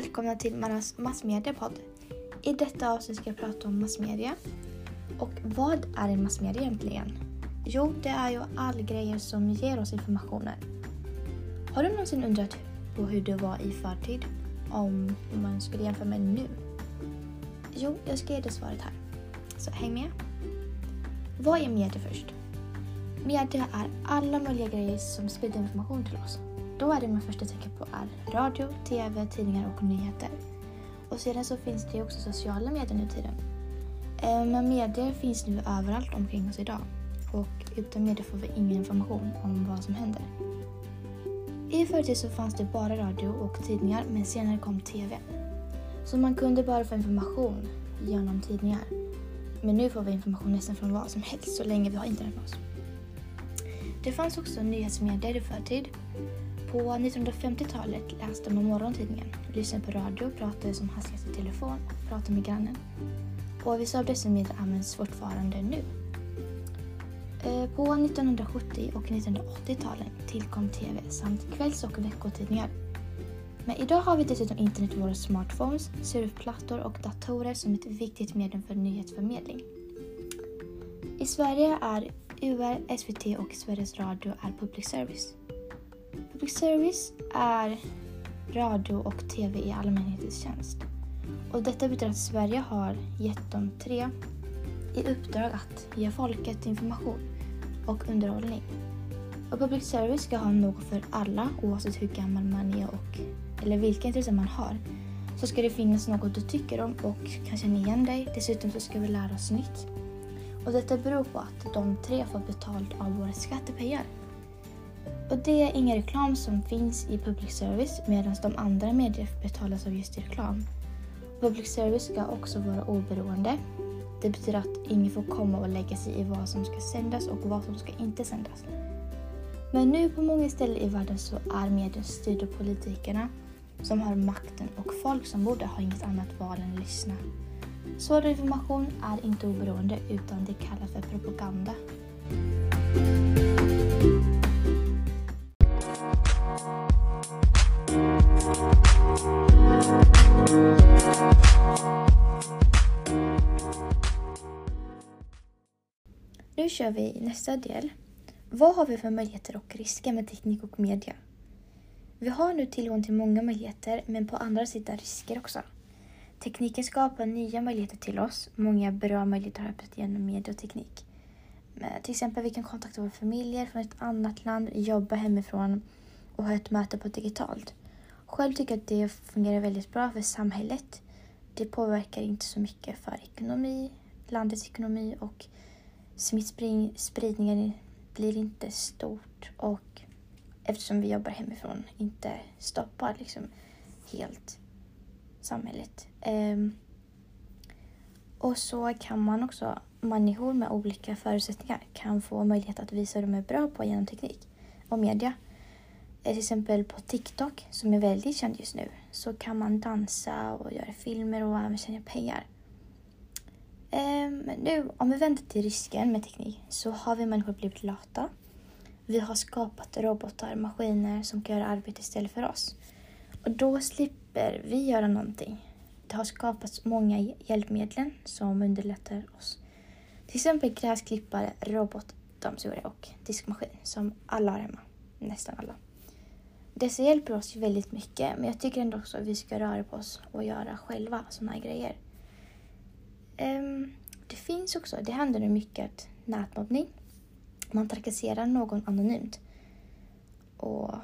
välkomna till Maras massmediepodd. I detta avsnitt ska jag prata om massmedia. Och vad är en massmedia egentligen? Jo, det är ju all grejer som ger oss informationen. Har du någonsin undrat på hur det var i förtid? Om man skulle jämföra med nu? Jo, jag ska ge dig svaret här. Så häng med. Vad är media först? Media är alla möjliga grejer som sprider information till oss. Då är det man först tänker på är radio, tv, tidningar och nyheter. Och sedan så finns det också sociala medier nu tiden. Eh, men medier finns nu överallt omkring oss idag. Och utan medier får vi ingen information om vad som händer. I förtid så fanns det bara radio och tidningar men senare kom tv. Så man kunde bara få information genom tidningar. Men nu får vi information nästan från vad som helst så länge vi har internet med oss. Det fanns också nyhetsmedier i förtid. På 1950-talet läste man morgontidningen, lyssnade på radio, pratade som hastigast i telefon och pratade med grannen. Och vissa av dessa medier används fortfarande nu. Eh, på 1970 och 1980-talen tillkom TV samt kvälls och veckotidningar. Men idag har vi dessutom internet i våra smartphones, surfplattor och datorer som ett viktigt medium för nyhetsförmedling. I Sverige är UR, SVT och Sveriges Radio är public service. Public service är radio och TV i allmänhetens tjänst. Och detta betyder att Sverige har gett de tre i uppdrag att ge folket information och underhållning. Och public service ska ha något för alla oavsett hur gammal man är och eller vilka intressen man har. Så ska det finnas något du tycker om och kan känna igen dig. Dessutom så ska vi lära oss nytt. Och detta beror på att de tre får betalt av våra skattepengar. Och det är ingen reklam som finns i public service medan de andra medierna betalas av just reklam. Public service ska också vara oberoende. Det betyder att ingen får komma och lägga sig i vad som ska sändas och vad som ska inte sändas. Men nu på många ställen i världen så är medierna styrda av politikerna som har makten och folk som borde ha inget annat val än att lyssna. Sådan information är inte oberoende utan det kallas för propaganda. Kör vi nästa del. Vad har vi för möjligheter och risker med teknik och media? Vi har nu tillgång till många möjligheter men på andra sidan risker också. Tekniken skapar nya möjligheter till oss. Många bra möjligheter har öppnat genom media och teknik. Till exempel vi kan kontakta våra familjer från ett annat land, jobba hemifrån och ha ett möte på digitalt. Själv tycker jag att det fungerar väldigt bra för samhället. Det påverkar inte så mycket för ekonomi, landets ekonomi och smittspridningen blir inte stort och eftersom vi jobbar hemifrån inte stoppar liksom helt samhället. Um, och så kan man också, människor med olika förutsättningar kan få möjlighet att visa vad de är bra på genom teknik och media. Till exempel på TikTok, som är väldigt känd just nu, så kan man dansa och göra filmer och även tjäna pengar. Ehm, nu, om vi vänder till risken med teknik så har vi människor blivit lata. Vi har skapat robotar, maskiner som kan göra arbete istället för oss. Och då slipper vi göra någonting. Det har skapats många hjälpmedel som underlättar oss. Till exempel gräsklippare, robotdammsugare och diskmaskin som alla har hemma. Nästan alla. Dessa hjälper oss väldigt mycket men jag tycker ändå också att vi ska röra på oss och göra själva sådana här grejer. Um, det finns också, det händer nu mycket nätmobbning. Man trakasserar någon anonymt. Och,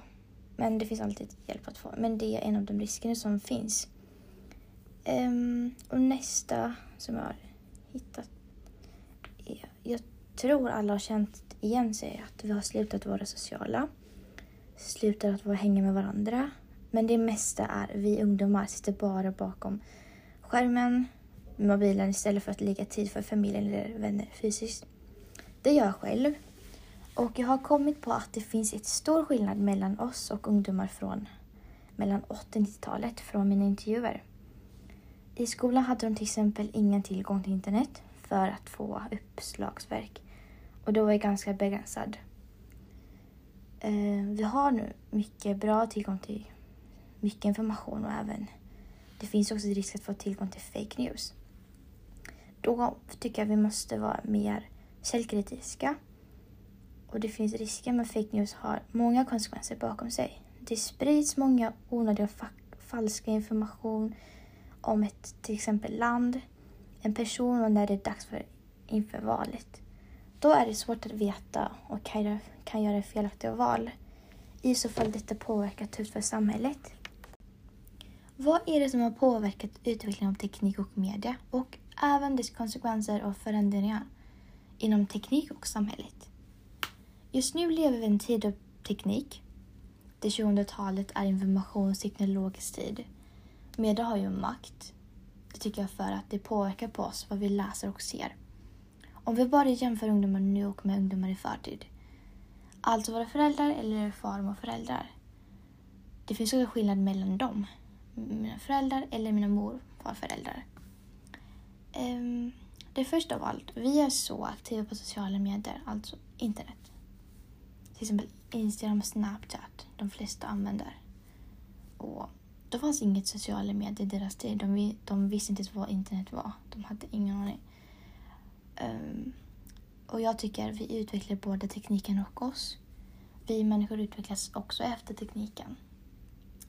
men det finns alltid hjälp att få. Men det är en av de riskerna som finns. Um, och nästa som jag har hittat är, jag tror alla har känt igen sig att vi har slutat vara sociala. Slutat att vara hänga med varandra. Men det mesta är vi ungdomar sitter bara bakom skärmen mobilen istället för att lägga tid för familjen eller vänner fysiskt. Det gör jag själv. Och jag har kommit på att det finns ett stor skillnad mellan oss och ungdomar från mellan 80 och 90-talet från mina intervjuer. I skolan hade de till exempel ingen tillgång till internet för att få uppslagsverk och då var jag ganska begränsad. Eh, vi har nu mycket bra tillgång till mycket information och även det finns också risk att få tillgång till fake news. Då tycker jag vi måste vara mer källkritiska. Och det finns risker med fake news har många konsekvenser bakom sig. Det sprids många onödiga och falska information om ett till exempel land, en person och när det är dags för inför valet. Då är det svårt att veta och kan, kan göra felaktiga val. I så fall detta påverkar tufft för samhället. Vad är det som har påverkat utvecklingen av teknik och media och även dess konsekvenser och förändringar inom teknik och samhället? Just nu lever vi i en tid av teknik. Det 2000-talet är informationsteknologisk tid. Media har ju makt. Det tycker jag för att det påverkar på oss vad vi läser och ser. Om vi bara jämför ungdomar nu och med ungdomar i förtid. Alltså våra föräldrar eller far och föräldrar. Det finns också skillnad mellan dem. Mina föräldrar eller mina mor och farföräldrar. Um, det första av allt, vi är så aktiva på sociala medier, alltså internet. Till exempel Instagram och Snapchat, de flesta använder. Och då fanns inget sociala medier i deras tid. De, de visste inte vad internet var. De hade ingen aning. Um, och jag tycker vi utvecklar både tekniken och oss. Vi människor utvecklas också efter tekniken.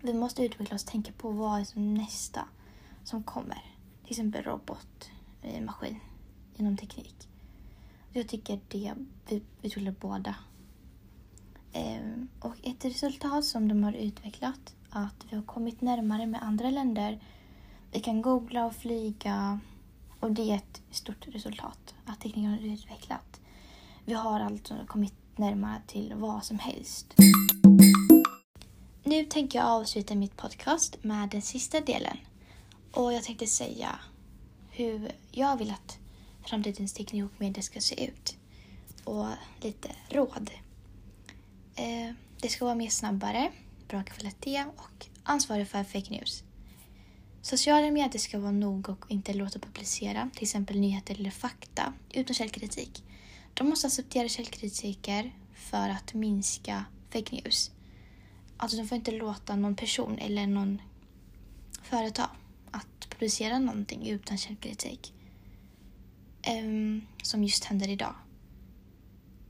Vi måste utveckla oss och tänka på vad är som nästa som kommer. Till exempel robot, maskin inom teknik. Jag tycker det, vi utvecklar båda. Um, och ett resultat som de har utvecklat att vi har kommit närmare med andra länder. Vi kan googla och flyga och det är ett stort resultat att tekniken har utvecklat. Vi har alltså kommit närmare till vad som helst. Nu tänker jag avsluta mitt podcast med den sista delen. Och jag tänkte säga hur jag vill att framtidens teknik och media ska se ut. Och lite råd. Eh, det ska vara mer snabbare, bra kvalitet och ansvarig för fake news. Sociala medier ska vara nog och inte låta publicera till exempel nyheter eller fakta utan källkritik. De måste acceptera källkritiker för att minska fake news. Alltså de får inte låta någon person eller någon företag producera publicera någonting utan källkritik. Um, som just händer idag.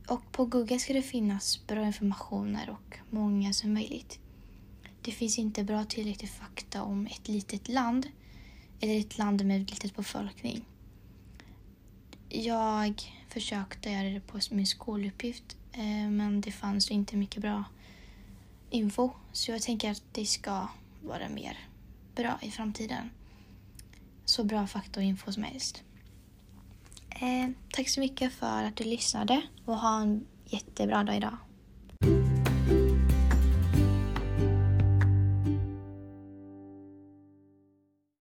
Och på Google ska det finnas bra informationer och många som möjligt. Det finns inte bra tillräcklig fakta om ett litet land eller ett land med litet befolkning. Jag försökte göra det på min skoluppgift eh, men det fanns inte mycket bra info. Så jag tänker att det ska vara mer bra i framtiden. Så bra fakta och info som helst. Eh, tack så mycket för att du lyssnade och ha en jättebra dag idag.